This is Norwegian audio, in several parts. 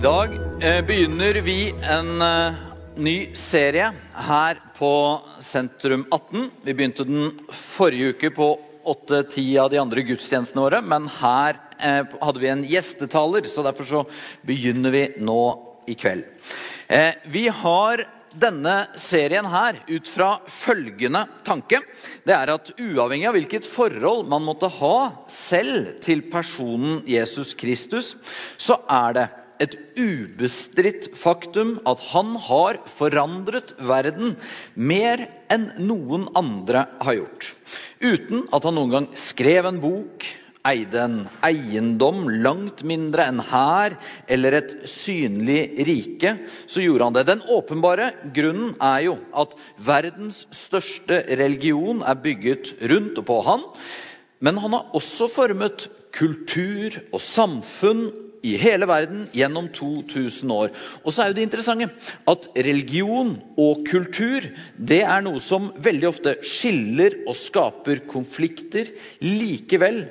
I dag eh, begynner vi en eh, ny serie her på Sentrum 18. Vi begynte den forrige uke på åtte-ti av de andre gudstjenestene våre, men her eh, hadde vi en gjestetaler, så derfor så begynner vi nå i kveld. Vi har denne serien her ut fra følgende tanke. Det er at uavhengig av hvilket forhold man måtte ha selv til personen Jesus Kristus, så er det et ubestridt faktum at han har forandret verden mer enn noen andre har gjort. Uten at han noen gang skrev en bok, eide en eiendom langt mindre enn hær eller et synlig rike, så gjorde han det. Den åpenbare grunnen er jo at verdens største religion er bygget rundt og på han. Men han har også formet kultur og samfunn i hele verden gjennom 2000 år. Og så er jo det interessante at religion og kultur det er noe som veldig ofte skiller og skaper konflikter. Likevel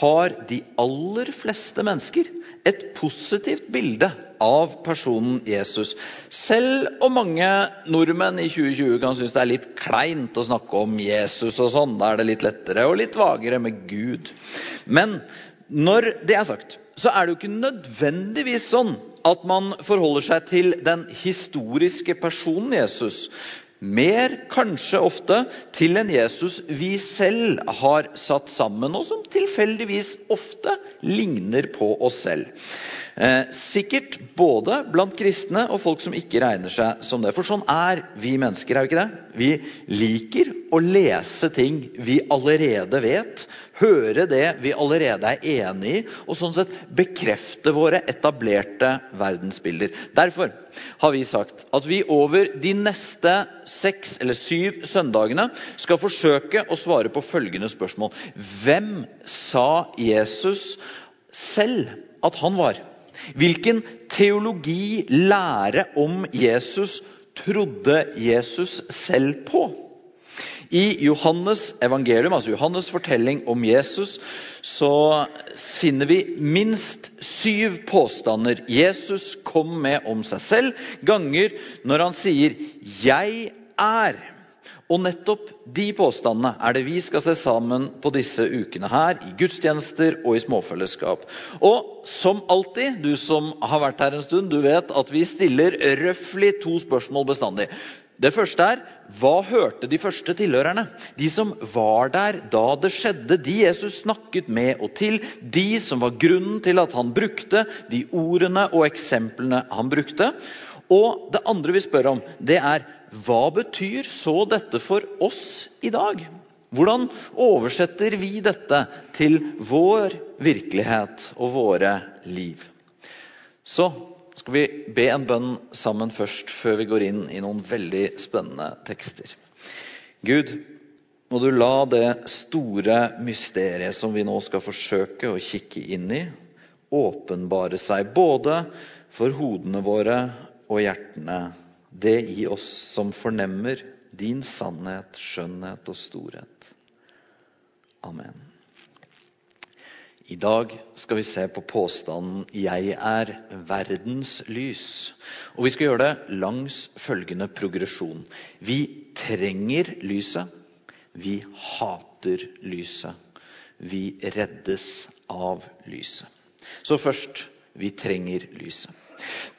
har de aller fleste mennesker et positivt bilde av personen Jesus. Selv om mange nordmenn i 2020 kan synes det er litt kleint å snakke om Jesus, og sånn, da er det litt lettere og litt vagere med Gud. Men når det er sagt, så er det jo ikke nødvendigvis sånn at man forholder seg til den historiske personen Jesus. Mer kanskje ofte til en Jesus vi selv har satt sammen, og som tilfeldigvis ofte ligner på oss selv. Eh, sikkert både blant kristne og folk som ikke regner seg som det. For sånn er vi mennesker, er vi ikke det? Vi liker å lese ting vi allerede vet, høre det vi allerede er enig i, og sånn sett bekrefte våre etablerte verdensbilder. Derfor har vi sagt at vi over de neste seks eller syv søndagene skal forsøke å svare på følgende spørsmål. Hvem sa Jesus selv at han var? Hvilken teologi, lære om Jesus, trodde Jesus selv på? I Johannes evangelium, altså Johannes' fortelling om Jesus, så finner vi minst syv påstander Jesus kom med om seg selv, ganger når han sier 'Jeg er'. Og nettopp de påstandene er det vi skal se sammen på disse ukene her, i gudstjenester og i småfellesskap. Og som alltid, du som har vært her en stund, du vet at vi stiller røftlig to spørsmål bestandig. Det første er hva hørte de første tilhørerne? De som var der da det skjedde, de Jesus snakket med og til. De som var grunnen til at han brukte de ordene og eksemplene han brukte. Og det andre vi spør om, det er hva betyr så dette for oss i dag? Hvordan oversetter vi dette til vår virkelighet og våre liv? Så skal vi be en bønn sammen først, før vi går inn i noen veldig spennende tekster. Gud, må du la det store mysteriet som vi nå skal forsøke å kikke inn i, åpenbare seg både for hodene våre og hjertene det i oss som fornemmer din sannhet, skjønnhet og storhet. Amen. I dag skal vi se på påstanden 'Jeg er verdens lys'. Og Vi skal gjøre det langs følgende progresjon. Vi trenger lyset. Vi hater lyset. Vi reddes av lyset. Så først vi trenger lyset.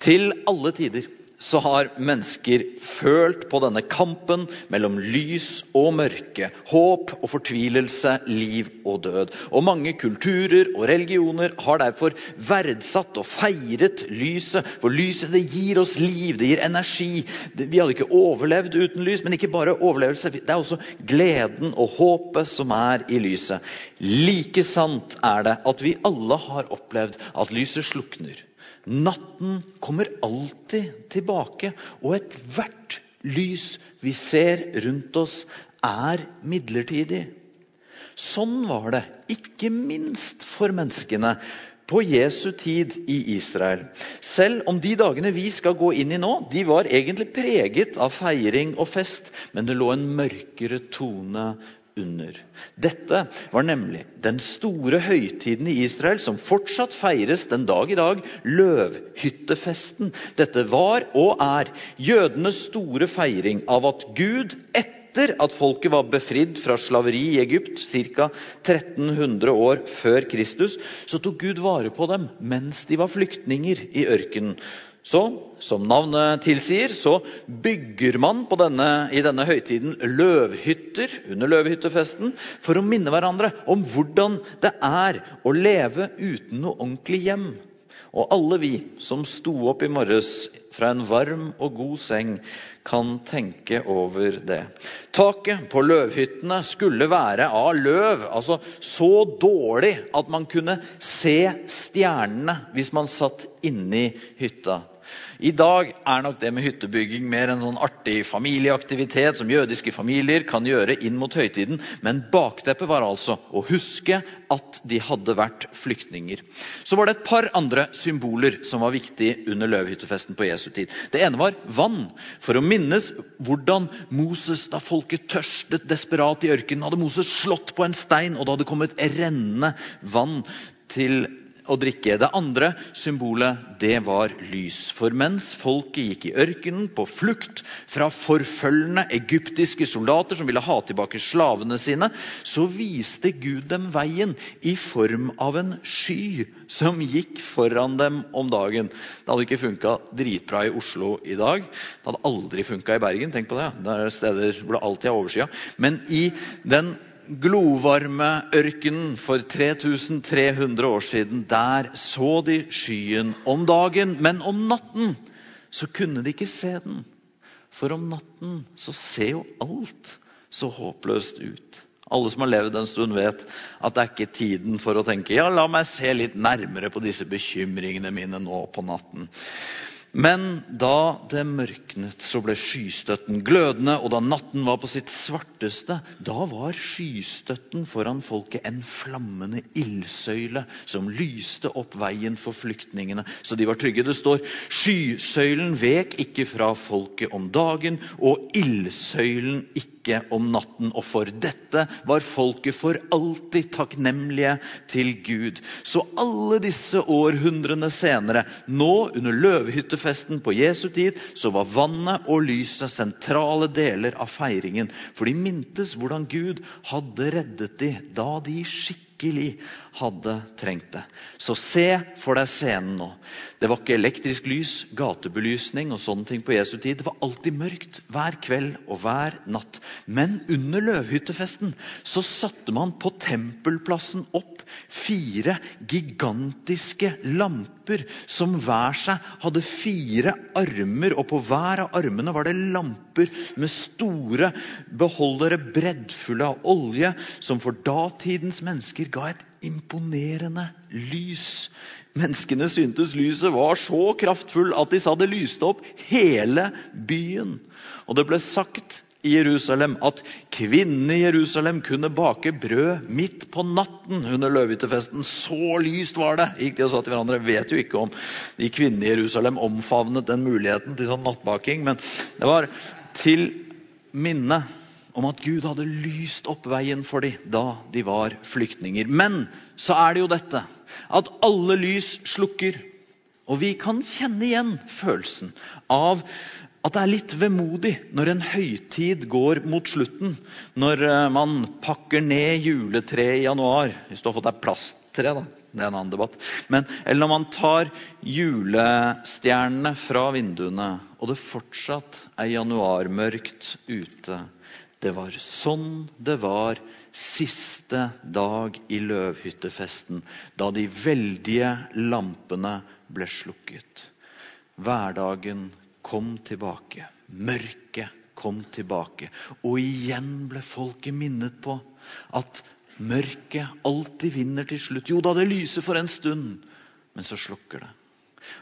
Til alle tider så har mennesker følt på denne kampen mellom lys og mørke, håp og fortvilelse, liv og død. Og mange kulturer og religioner har derfor verdsatt og feiret lyset. For lyset det gir oss liv, det gir energi. Vi hadde ikke overlevd uten lys, men ikke bare overlevelse. Det er også gleden og håpet som er i lyset. Like sant er det at vi alle har opplevd at lyset slukner Natten kommer alltid tilbake, og ethvert lys vi ser rundt oss, er midlertidig. Sånn var det, ikke minst for menneskene på Jesu tid i Israel. Selv om de dagene vi skal gå inn i nå, de var egentlig preget av feiring og fest, men det lå en mørkere tone under. Dette var nemlig den store høytiden i Israel som fortsatt feires den dag i dag, løvhyttefesten. Dette var og er jødenes store feiring av at Gud etter at folket var befridd fra slaveri i Egypt ca. 1300 år før Kristus, så tok Gud vare på dem mens de var flyktninger i ørkenen. Så, som navnet tilsier, så bygger man denne, i denne høytiden løvhytter under løvhyttefesten for å minne hverandre om hvordan det er å leve uten noe ordentlig hjem. Og alle vi som sto opp i morges fra en varm og god seng, kan tenke over det. Taket på løvhyttene skulle være av løv, altså så dårlig at man kunne se stjernene hvis man satt inni hytta. I dag er nok det med hyttebygging mer en sånn artig familieaktivitet som jødiske familier kan gjøre inn mot høytiden, men bakteppet var altså å huske at de hadde vært flyktninger. Så var det et par andre symboler som var viktige under løvhyttefesten på Jesu tid. Det ene var vann, for å minnes hvordan Moses, da folket tørstet desperat i ørkenen, hadde Moses slått på en stein, og det hadde kommet rennende vann til å drikke. Det andre symbolet det var lys. For mens folket gikk i ørkenen på flukt fra forfølgende egyptiske soldater som ville ha tilbake slavene sine, så viste Gud dem veien i form av en sky som gikk foran dem om dagen. Det hadde ikke funka dritbra i Oslo i dag. Det hadde aldri funka i Bergen. tenk på Det Det er steder hvor det alltid er overskya. Men i den glovarme ørkenen for 3300 år siden. Der så de skyen om dagen, men om natten så kunne de ikke se den. For om natten så ser jo alt så håpløst ut. Alle som har levd en stund, vet at det er ikke tiden for å tenke ja, la meg se litt nærmere på disse bekymringene mine nå på natten. Men da det mørknet, så ble skystøtten glødende, og da natten var på sitt svarteste, da var skystøtten foran folket en flammende ildsøyle som lyste opp veien for flyktningene, så de var trygge. Det står skysøylen vek ikke fra folket om dagen, og ildsøylen ikke om natten, og for dette var folket for alltid takknemlige til Gud. Så alle disse århundrene senere, nå under løvehyttefesten på Jesu tid, så var vannet og lyset sentrale deler av feiringen. For de mintes hvordan Gud hadde reddet dem da de skikkelig virkelig hadde trengt det. Så se for deg scenen nå. Det var ikke elektrisk lys, gatebelysning og sånne ting på Jesu tid. Det var alltid mørkt hver kveld og hver natt. Men under løvhyttefesten så satte man på tempelplassen opp fire gigantiske lamper som hver seg hadde fire armer, og på hver av armene var det lamper med store beholdere breddfulle av olje, som for datidens mennesker ga et imponerende lys. Menneskene syntes lyset var så kraftfull at de sa det lyste opp hele byen. Og det ble sagt i Jerusalem at kvinnene i Jerusalem kunne bake brød midt på natten under løvehyttefesten. Så lyst var det! gikk de og sa til hverandre. Vet jo ikke om de kvinnene i Jerusalem omfavnet den muligheten til sånn nattbaking, men det var til minne om at Gud hadde lyst opp veien for dem da de var flyktninger. Men så er det jo dette at alle lys slukker. Og vi kan kjenne igjen følelsen av at det er litt vemodig når en høytid går mot slutten. Når eh, man pakker ned juletreet i januar. Hvis du har fått deg plasttre, da. Det er en annen debatt. Men, eller når man tar julestjernene fra vinduene, og det fortsatt er januarmørkt ute. Det var sånn det var siste dag i løvhyttefesten, da de veldige lampene ble slukket. Hverdagen kom tilbake. Mørket kom tilbake. Og igjen ble folket minnet på at mørket alltid vinner til slutt. Jo da, det lyser for en stund, men så slukker det.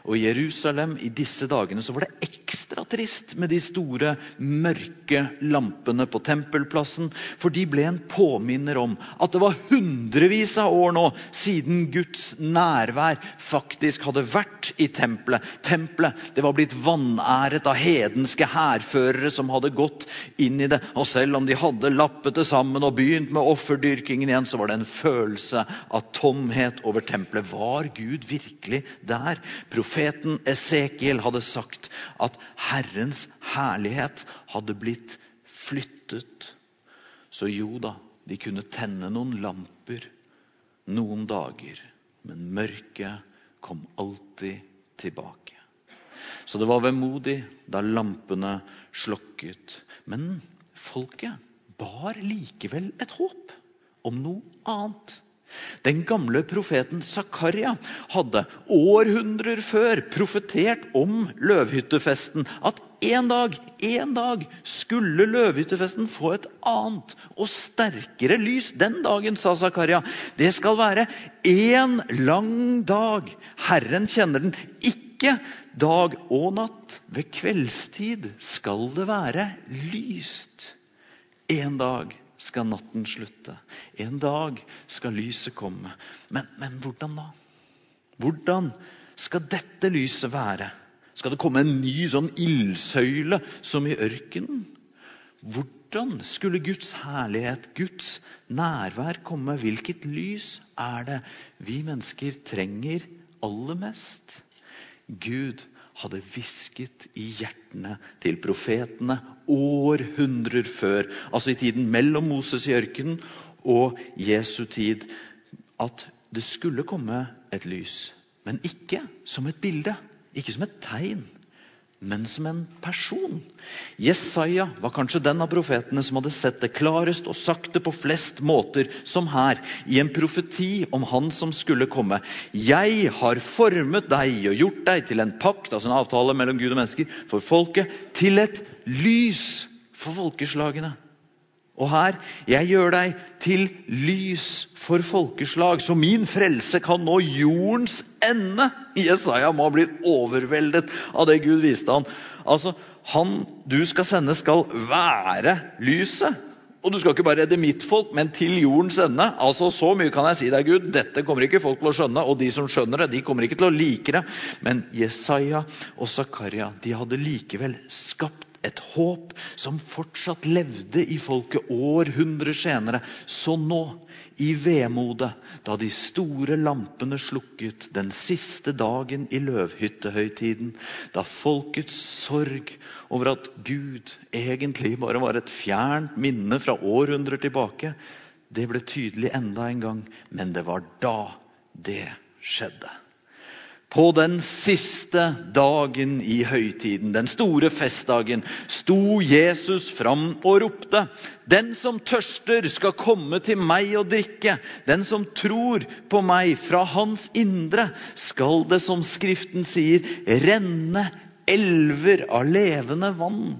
Og i Jerusalem i disse dagene så var det ekstra trist med de store, mørke lampene på tempelplassen. For de ble en påminner om at det var hundrevis av år nå siden Guds nærvær faktisk hadde vært i tempelet. Tempelet det var blitt vanæret av hedenske hærførere som hadde gått inn i det. Og selv om de hadde lappet det sammen og begynt med offerdyrkingen igjen, så var det en følelse av tomhet over tempelet. Var Gud virkelig der? Profeten Esekiel hadde sagt at Herrens herlighet hadde blitt flyttet. Så jo da, de kunne tenne noen lamper noen dager, men mørket kom alltid tilbake. Så det var vemodig da lampene slokket. Men folket bar likevel et håp om noe annet. Den gamle profeten Zakaria hadde århundrer før profetert om løvhyttefesten. At en dag, en dag skulle løvhyttefesten få et annet og sterkere lys. Den dagen, sa Zakaria, det skal være én lang dag. Herren kjenner den. Ikke dag og natt. Ved kveldstid skal det være lyst. En dag skal natten slutte. En dag skal lyset komme. Men, men hvordan da? Hvordan skal dette lyset være? Skal det komme en ny sånn ildsøyle som i ørkenen? Hvordan skulle Guds herlighet, Guds nærvær, komme? Hvilket lys er det vi mennesker trenger aller mest? Gud hadde hvisket i hjertene til profetene århundrer før, altså i tiden mellom Moses i ørkenen og Jesu tid, at det skulle komme et lys. Men ikke som et bilde, ikke som et tegn, men som en person. Jesaja var kanskje den av profetene som hadde sett det klarest og sagt det på flest måter, som her, i en profeti om han som skulle komme. Jeg har formet deg og gjort deg til en pakt, altså en avtale mellom Gud og mennesker, for folket, til et lys for folkeslagene. Og her jeg gjør deg til lys for folkeslag, så min frelse kan nå jordens ende. Jesaja må ha blitt overveldet av det Gud viste han. Altså, Han du skal sende, skal være lyset. Og du skal ikke bare redde mitt folk, men til jordens ende. Altså, Så mye kan jeg si deg, Gud. Dette kommer ikke folk til å skjønne, og de som skjønner det, de kommer ikke til å like det. Men Jesaja og Zakaria de hadde likevel skapt et håp som fortsatt levde i folket århundrer senere. Så nå, i vemodet, da de store lampene slukket den siste dagen i løvhyttehøytiden, da folkets sorg over at Gud egentlig bare var et fjernt minne fra århundrer tilbake, det ble tydelig enda en gang. Men det var da det skjedde. På den siste dagen i høytiden, den store festdagen, sto Jesus fram og ropte:" Den som tørster, skal komme til meg og drikke. Den som tror på meg, fra hans indre skal det, som Skriften sier, renne elver av levende vann.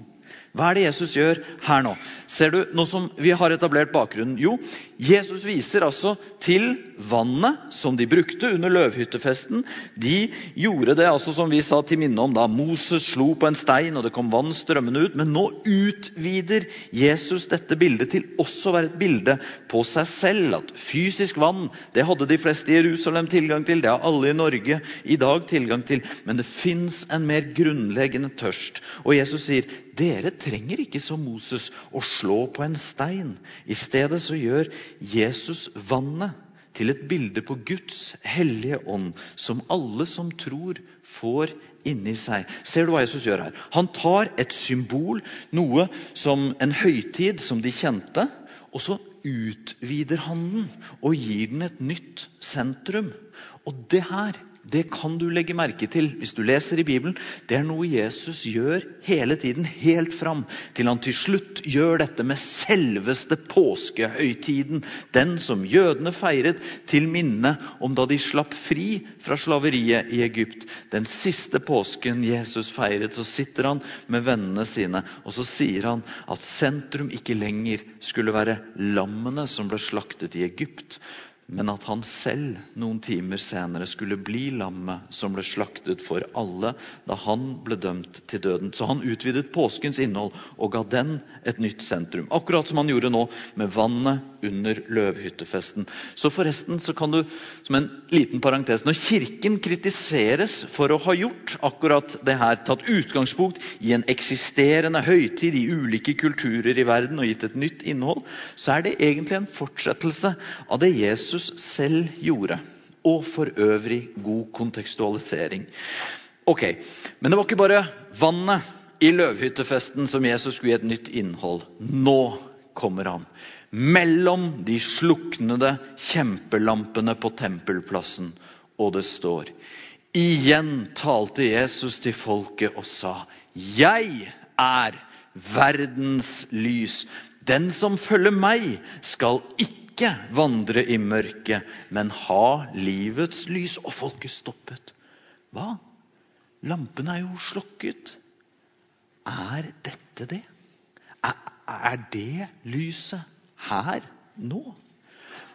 Hva er det Jesus gjør her nå? Ser du, Nå som vi har etablert bakgrunnen Jo, Jesus viser altså til vannet som de brukte under løvhyttefesten. De gjorde det altså som vi sa til minne om da Moses slo på en stein og det kom vann strømmende ut. Men nå utvider Jesus dette bildet til også å være et bilde på seg selv. At fysisk vann det hadde de fleste i Jerusalem tilgang til. Det har alle i Norge i dag tilgang til. Men det fins en mer grunnleggende tørst. Og Jesus sier dere trenger ikke som Moses å slå på en stein. I stedet så gjør Jesus vannet til et bilde på Guds hellige ånd, som alle som tror, får inni seg. Ser du hva Jesus gjør her? Han tar et symbol, noe som en høytid som de kjente, og så utvider han den og gir den et nytt sentrum. Og det her det kan du legge merke til hvis du leser i Bibelen. Det er noe Jesus gjør hele tiden, helt fram til han til slutt gjør dette med selveste påskehøytiden. Den som jødene feiret til minne om da de slapp fri fra slaveriet i Egypt. Den siste påsken Jesus feiret, så sitter han med vennene sine og så sier han at sentrum ikke lenger skulle være lammene som ble slaktet i Egypt, men at han selv noen timer senere skulle bli lammet som ble slaktet for alle da han ble dømt til døden. Så han utvidet påskens innhold og ga den et nytt sentrum. Akkurat som han gjorde nå med vannet under løvhyttefesten. Så forresten så kan du, som en liten parentes Når Kirken kritiseres for å ha gjort akkurat det her, tatt utgangspunkt i en eksisterende høytid i ulike kulturer i verden og gitt et nytt innhold, så er det egentlig en fortsettelse av det Jesus Jesus selv gjorde. Og for øvrig god kontekstualisering. Ok, Men det var ikke bare vannet i løvhyttefesten som Jesus skulle gi et nytt innhold. Nå kommer han. Mellom de sluknede kjempelampene på tempelplassen. Og det står Igjen talte Jesus til folket og sa, 'Jeg er verdens lys.' Den som følger meg, skal ikke vandre i mørket, men ha livets lys. Og folket stoppet. Hva? Lampene er jo slukket. Er dette det? Er, er det lyset her nå?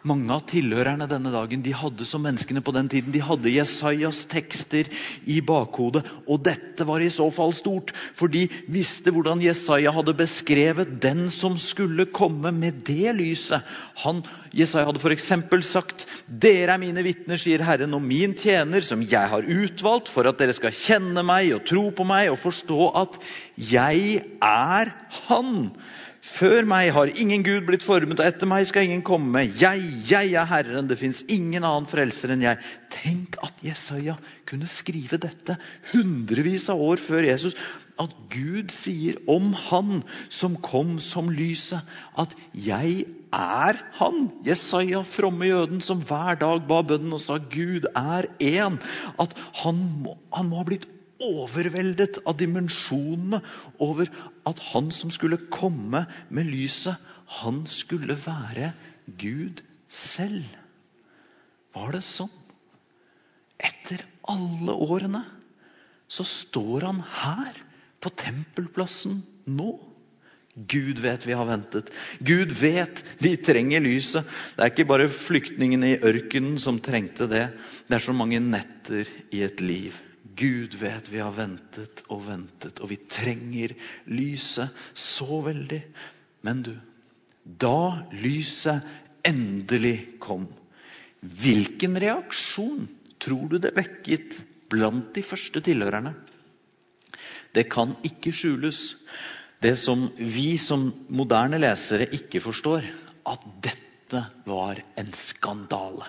Mange av tilhørerne denne dagen de hadde som menneskene på den tiden, de hadde Jesajas tekster i bakhodet. Og dette var i så fall stort, for de visste hvordan Jesaja hadde beskrevet den som skulle komme med det lyset. Han, Jesaja hadde f.eks. sagt Dere er mine vitner, sier Herren, og min tjener, som jeg har utvalgt for at dere skal kjenne meg og tro på meg og forstå at jeg er Han. Før meg har ingen Gud blitt formet, og etter meg skal ingen komme. Jeg, jeg er Herren, det fins ingen annen frelser enn jeg. Tenk at Jesaja kunne skrive dette hundrevis av år før Jesus. At Gud sier om Han som kom som lyset, at 'jeg er Han'. Jesaja, fromme jøden som hver dag ba bønnen og sa 'Gud er én'. At han må, han må ha blitt overveldet av dimensjonene over at han som skulle komme med lyset, han skulle være Gud selv. Var det sånn? Etter alle årene så står han her på tempelplassen nå. Gud vet vi har ventet. Gud vet vi trenger lyset. Det er ikke bare flyktningene i ørkenen som trengte det. Det er så mange netter i et liv. Gud vet vi har ventet og ventet, og vi trenger lyset så veldig. Men du, da lyset endelig kom, hvilken reaksjon tror du det vekket blant de første tilhørerne? Det kan ikke skjules. Det som vi som moderne lesere ikke forstår, at dette var en skandale.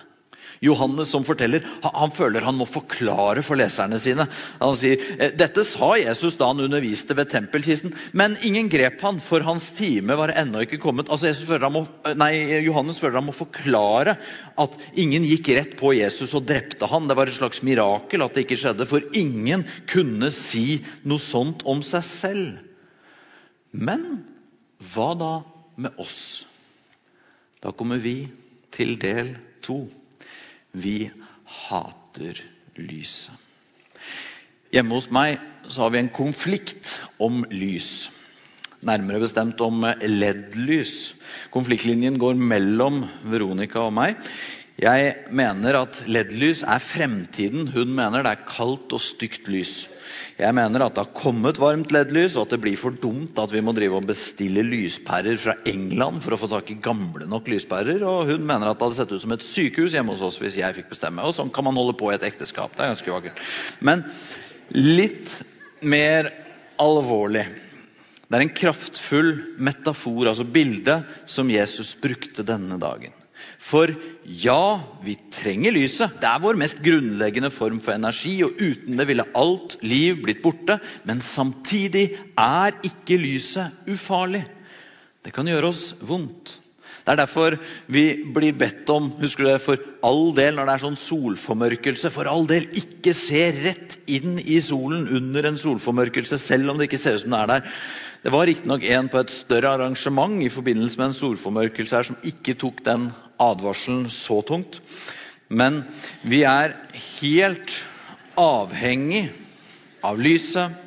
Johannes som forteller, han føler han må forklare for leserne sine. Han sier «Eh, dette sa Jesus da han underviste ved tempelkisten, men ingen grep han, for hans time var ennå ikke kommet. Altså føler må, nei, Johannes føler han må forklare at ingen gikk rett på Jesus og drepte han. Det var et slags mirakel at det ikke skjedde, for ingen kunne si noe sånt om seg selv. Men hva da med oss? Da kommer vi til del to. Vi hater lyset. Hjemme hos meg så har vi en konflikt om lys. Nærmere bestemt om LED-lys. Konfliktlinjen går mellom Veronica og meg. Jeg mener at LED-lys er fremtiden. Hun mener det er kaldt og stygt lys. Jeg mener at det har kommet varmt LED-lys, og at det blir for dumt at vi må drive og bestille lyspærer fra England for å få tak i gamle nok lyspærer. Og hun mener at det hadde sett ut som et sykehus hjemme hos oss hvis jeg fikk bestemme. Og sånn kan man holde på i et ekteskap. Det er ganske vakkert. Men litt mer alvorlig. Det er en kraftfull metafor, altså bilde, som Jesus brukte denne dagen. For ja, vi trenger lyset. Det er vår mest grunnleggende form for energi. og Uten det ville alt liv blitt borte. Men samtidig er ikke lyset ufarlig. Det kan gjøre oss vondt. Det er derfor vi blir bedt om husker du det, for all del når det er sånn solformørkelse, for all del ikke se rett inn i solen under en solformørkelse, selv om det ikke ser ut som det er der. Det var riktignok en på et større arrangement i forbindelse med en solformørkelse her som ikke tok den advarselen så tungt. Men vi er helt avhengig av lyset,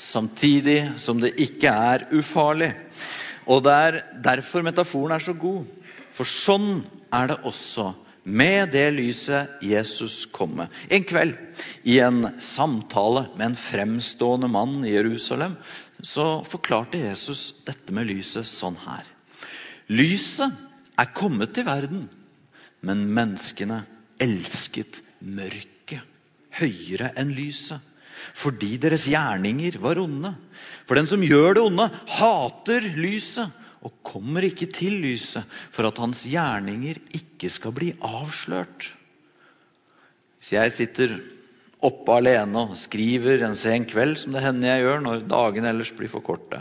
samtidig som det ikke er ufarlig. Og det er derfor metaforen er så god. For sånn er det også med det lyset Jesus kom med. En kveld i en samtale med en fremstående mann i Jerusalem så forklarte Jesus dette med lyset sånn her. Lyset er kommet til verden, men menneskene elsket mørket høyere enn lyset fordi deres gjerninger var onde. For den som gjør det onde, hater lyset og kommer ikke til lyset for at hans gjerninger ikke skal bli avslørt. Hvis jeg sitter oppe alene og skriver en sen kveld, som det hender jeg gjør når dagene ellers blir for korte,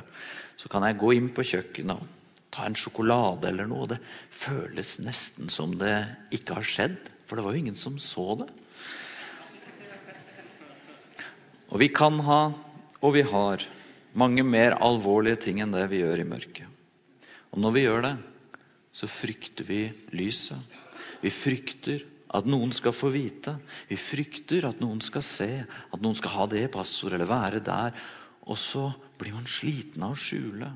så kan jeg gå inn på kjøkkenet og ta en sjokolade eller noe. og Det føles nesten som det ikke har skjedd, for det var jo ingen som så det. Og vi kan ha, og vi har, mange mer alvorlige ting enn det vi gjør i mørket. Og når vi gjør det, så frykter vi lyset. Vi frykter at noen skal få vite. Vi frykter at noen skal se, at noen skal ha det passordet eller være der. Og så blir man sliten av å skjule.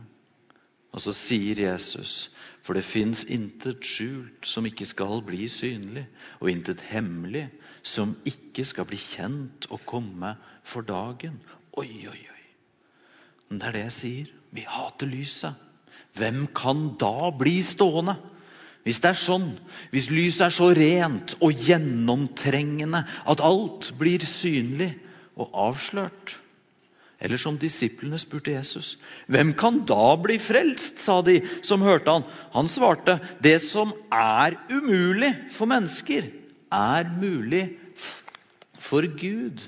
Og så sier Jesus, for det fins intet skjult som ikke skal bli synlig, og intet hemmelig som ikke skal bli kjent og komme for dagen. Oi, oi, oi. Men det er det jeg sier. Vi hater lyset. Hvem kan da bli stående? Hvis det er sånn, hvis lyset er så rent og gjennomtrengende at alt blir synlig og avslørt. Eller som disiplene spurte Jesus. Hvem kan da bli frelst? sa de som hørte han. Han svarte, det som er umulig for mennesker, er mulig for Gud.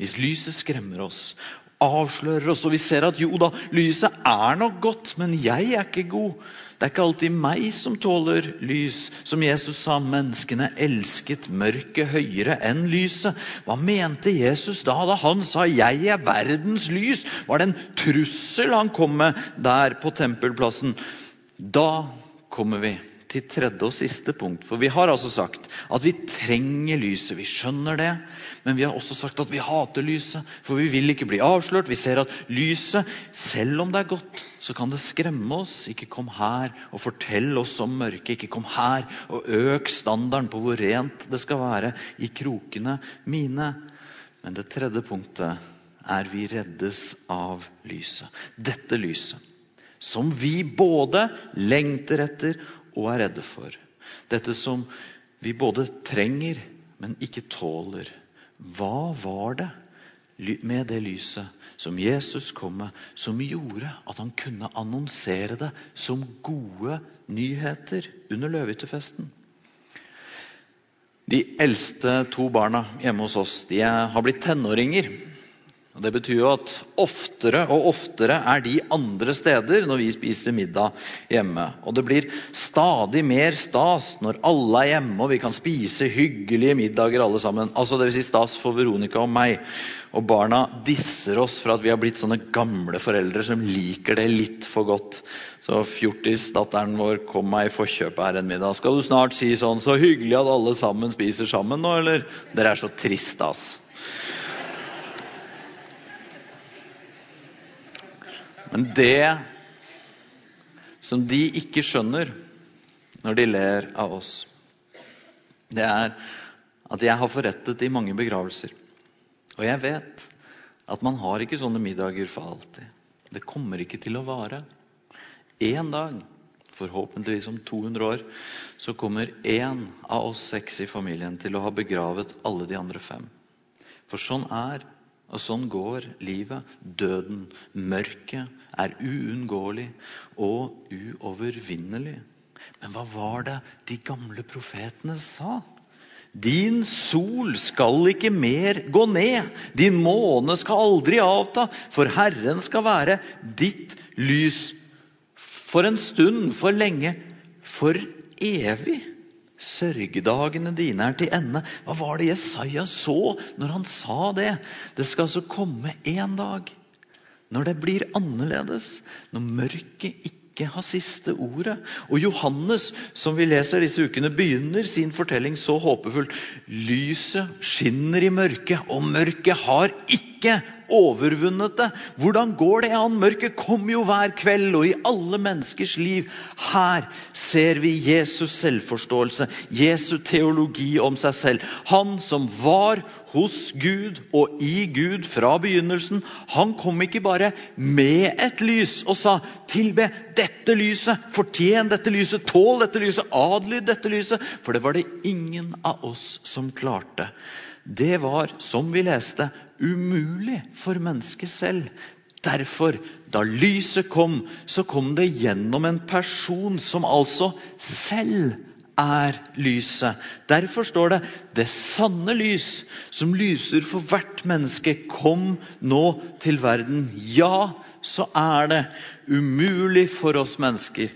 Hvis lyset skremmer oss, avslører oss, og vi ser at jo da, lyset er nok godt, men jeg er ikke god. Det er ikke alltid meg som tåler lys. Som Jesus sa, menneskene elsket mørket høyere enn lyset. Hva mente Jesus da da han sa 'jeg er verdens lys'? Var det en trussel han kom med der på tempelplassen? Da kommer vi til tredje og siste punkt. For vi har altså sagt at vi trenger lyset. Vi skjønner det. Men vi har også sagt at vi hater lyset, for vi vil ikke bli avslørt. Vi ser at lyset, selv om det er godt, så kan det skremme oss. Ikke kom her og fortell oss om mørket. Ikke kom her og øk standarden på hvor rent det skal være i krokene mine. Men det tredje punktet er vi reddes av lyset. Dette lyset som vi både lengter etter og er redde for. Dette som vi både trenger, men ikke tåler. Hva var det med det lyset som Jesus kom med, som gjorde at han kunne annonsere det som gode nyheter under løvehyttefesten? De eldste to barna hjemme hos oss de har blitt tenåringer. Og Det betyr jo at oftere og oftere er de andre steder når vi spiser middag hjemme. Og det blir stadig mer stas når alle er hjemme og vi kan spise hyggelige middager alle sammen. Altså vil si stas for Veronica og meg. Og barna disser oss for at vi har blitt sånne gamle foreldre som liker det litt for godt. Så fjortisdatteren vår kom meg i forkjøpet her en middag. Skal du snart si sånn 'Så hyggelig at alle sammen spiser sammen nå', eller? Dere er så triste, altså. Men det som de ikke skjønner når de ler av oss, det er at jeg har forrettet i mange begravelser. Og jeg vet at man har ikke sånne middager for alltid. Det kommer ikke til å vare. En dag, forhåpentligvis om 200 år, så kommer én av oss seks i familien til å ha begravet alle de andre fem. For sånn er og sånn går livet. Døden, mørket, er uunngåelig og uovervinnelig. Men hva var det de gamle profetene sa? Din sol skal ikke mer gå ned, din måne skal aldri avta, for Herren skal være ditt lys for en stund, for lenge, for evig. Sørgedagene dine er til ende. Hva var det Jesaja så når han sa det? Det skal altså komme en dag når det blir annerledes. Når mørket ikke har siste ordet. Og Johannes, som vi leser disse ukene, begynner sin fortelling så håpefullt. Lyset skinner i mørket, og mørket har ikke overvunnet det. Hvordan går det an? Mørket kommer jo hver kveld og i alle menneskers liv. Her ser vi Jesus selvforståelse, Jesu teologi om seg selv. Han som var hos Gud og i Gud fra begynnelsen. Han kom ikke bare med et lys og sa 'tilbe dette lyset', 'fortjen dette lyset', 'tål dette lyset', 'adlyd dette lyset'. For det var det ingen av oss som klarte. Det var, som vi leste, umulig for mennesket selv. Derfor, da lyset kom, så kom det gjennom en person som altså selv er lyset. Derfor står det 'det sanne lys, som lyser for hvert menneske, kom nå til verden'. Ja, så er det umulig for oss mennesker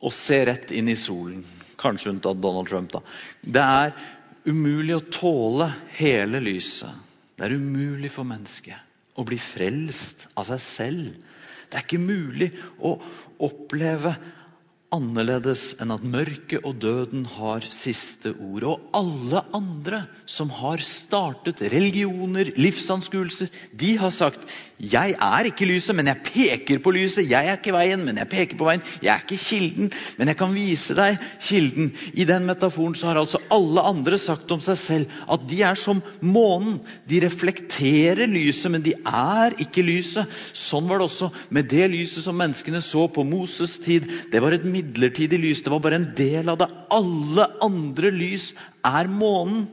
å se rett inn i solen. Kanskje unntatt Donald Trump, da. Det er umulig å tåle hele lyset. Det er umulig for mennesket å bli frelst av seg selv. Det er ikke mulig å oppleve annerledes enn at mørket og døden har siste ord. Og alle andre som har startet religioner, livsanskuelser, de har sagt 'Jeg er ikke lyset, men jeg peker på lyset'. 'Jeg er ikke veien, men jeg peker på veien'. 'Jeg er ikke kilden, men jeg kan vise deg kilden'. I den metaforen så har altså alle andre sagt om seg selv at de er som månen. De reflekterer lyset, men de er ikke lyset. Sånn var det også med det lyset som menneskene så på Moses' tid. Det var et midlertidig lys. Det var bare en del av det. Alle andre lys er månen.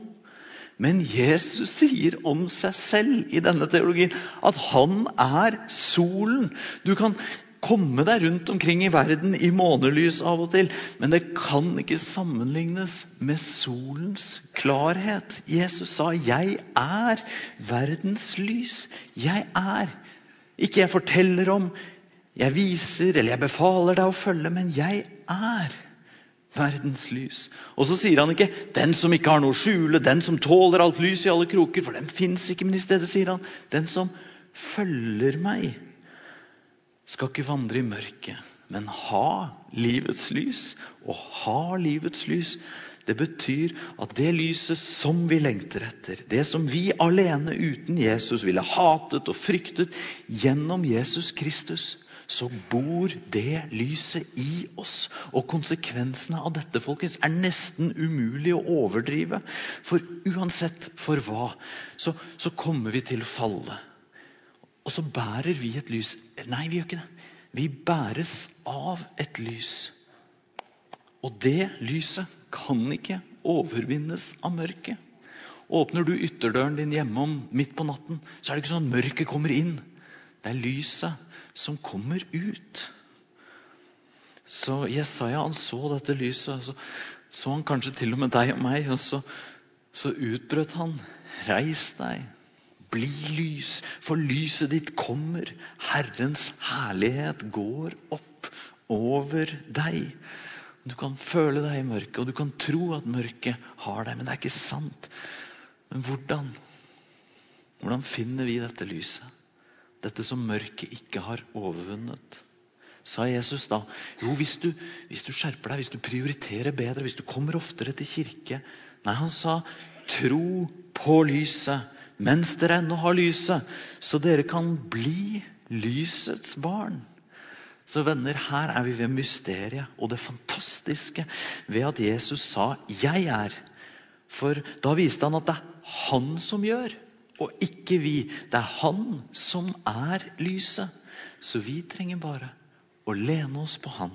Men Jesus sier om seg selv i denne teologien at han er solen. Du kan komme deg rundt omkring i verden i månelys av og til, men det kan ikke sammenlignes med solens klarhet. Jesus sa 'Jeg er verdens lys'. Jeg er. Ikke jeg forteller om, jeg viser eller jeg befaler deg å følge, men jeg er verdens lys. Og så sier han ikke 'den som ikke har noe å skjule', 'den som tåler alt lys i alle kroker', for den fins ikke. Men i stedet sier han 'den som følger meg, skal ikke vandre i mørket, men ha livets lys'. Og ha livets lys, det betyr at det lyset som vi lengter etter, det som vi alene uten Jesus ville hatet og fryktet, gjennom Jesus Kristus så bor det lyset i oss. Og konsekvensene av dette folkens, er nesten umulig å overdrive. For uansett for hva, så, så kommer vi til å falle. Og så bærer vi et lys. Nei, vi gjør ikke det. Vi bæres av et lys. Og det lyset kan ikke overvinnes av mørket. Åpner du ytterdøren din hjemme om midt på natten, så er det ikke sånn at mørket kommer inn. Det er lyset som kommer ut. Så Jesaja han så dette lyset, så så han kanskje til og med deg og meg. Og så, så utbrøt han. Reis deg, bli lys, for lyset ditt kommer. Herrens herlighet går opp over deg. Du kan føle deg i mørket, og du kan tro at mørket har deg, men det er ikke sant. Men hvordan? Hvordan finner vi dette lyset? Dette som mørket ikke har overvunnet. Sa Jesus da jo, hvis du, hvis du skjerper deg, hvis du prioriterer bedre, hvis du kommer oftere til kirke Nei, han sa tro på lyset mens dere ennå har lyset, så dere kan bli lysets barn. Så venner, her er vi ved mysteriet og det fantastiske ved at Jesus sa 'jeg er'. For da viste han at det er han som gjør og ikke vi. Det er Han som er lyset. Så vi trenger bare å lene oss på Han.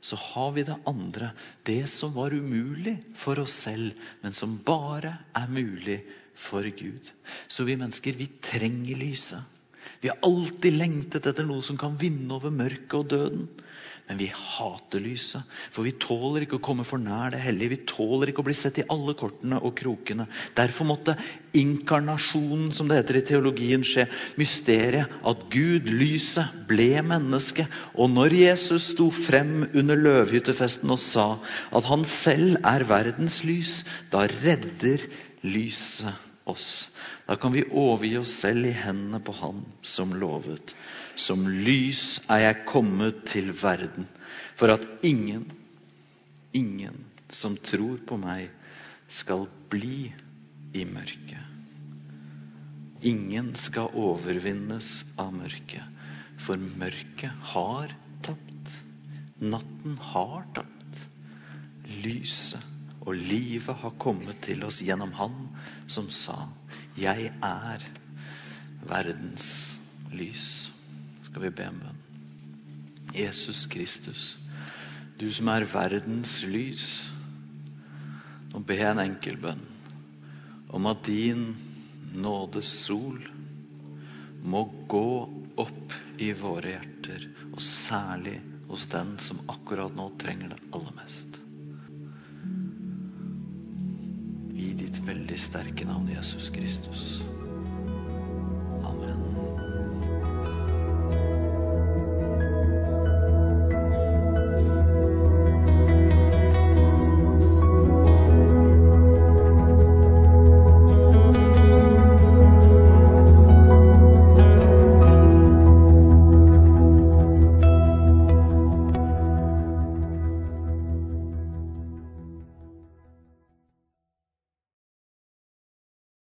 Så har vi det andre, det som var umulig for oss selv, men som bare er mulig for Gud. Så vi mennesker, vi trenger lyset. Vi har alltid lengtet etter noe som kan vinne over mørket og døden. Men vi hater lyset, for vi tåler ikke å komme for nær det hellige. Vi tåler ikke å bli sett i alle kortene og krokene. Derfor måtte inkarnasjonen, som det heter i teologien, skje. Mysteriet at Gud, lyset, ble menneske. Og når Jesus sto frem under løvhyttefesten og sa at han selv er verdens lys, da redder lyset oss. Da kan vi overgi oss selv i hendene på Han som lovet. Som lys er jeg kommet til verden, for at ingen, ingen som tror på meg, skal bli i mørket. Ingen skal overvinnes av mørket, for mørket har tapt. Natten har tapt. Lyset og livet har kommet til oss gjennom Han som sa, 'Jeg er verdens lys'. Skal vi be en bønn? Jesus Kristus, du som er verdens lys. Nå ber jeg en enkel bønn om at din nådes sol må gå opp i våre hjerter, og særlig hos den som akkurat nå trenger det aller mest. Veldig sterke navn, Jesus Kristus.